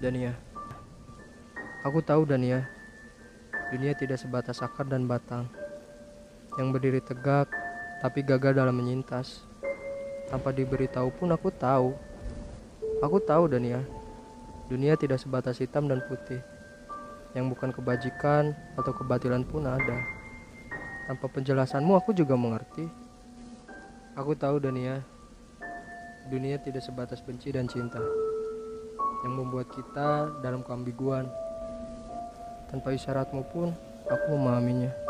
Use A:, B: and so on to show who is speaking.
A: Dania. Aku tahu Dania, dunia tidak sebatas akar dan batang. Yang berdiri tegak, tapi gagal dalam menyintas. Tanpa diberitahu pun aku tahu. Aku tahu Dania, dunia tidak sebatas hitam dan putih. Yang bukan kebajikan atau kebatilan pun ada. Tanpa penjelasanmu aku juga mengerti. Aku tahu Dania, dunia tidak sebatas benci dan cinta yang membuat kita dalam keambiguan. Tanpa isyaratmu pun, aku memahaminya.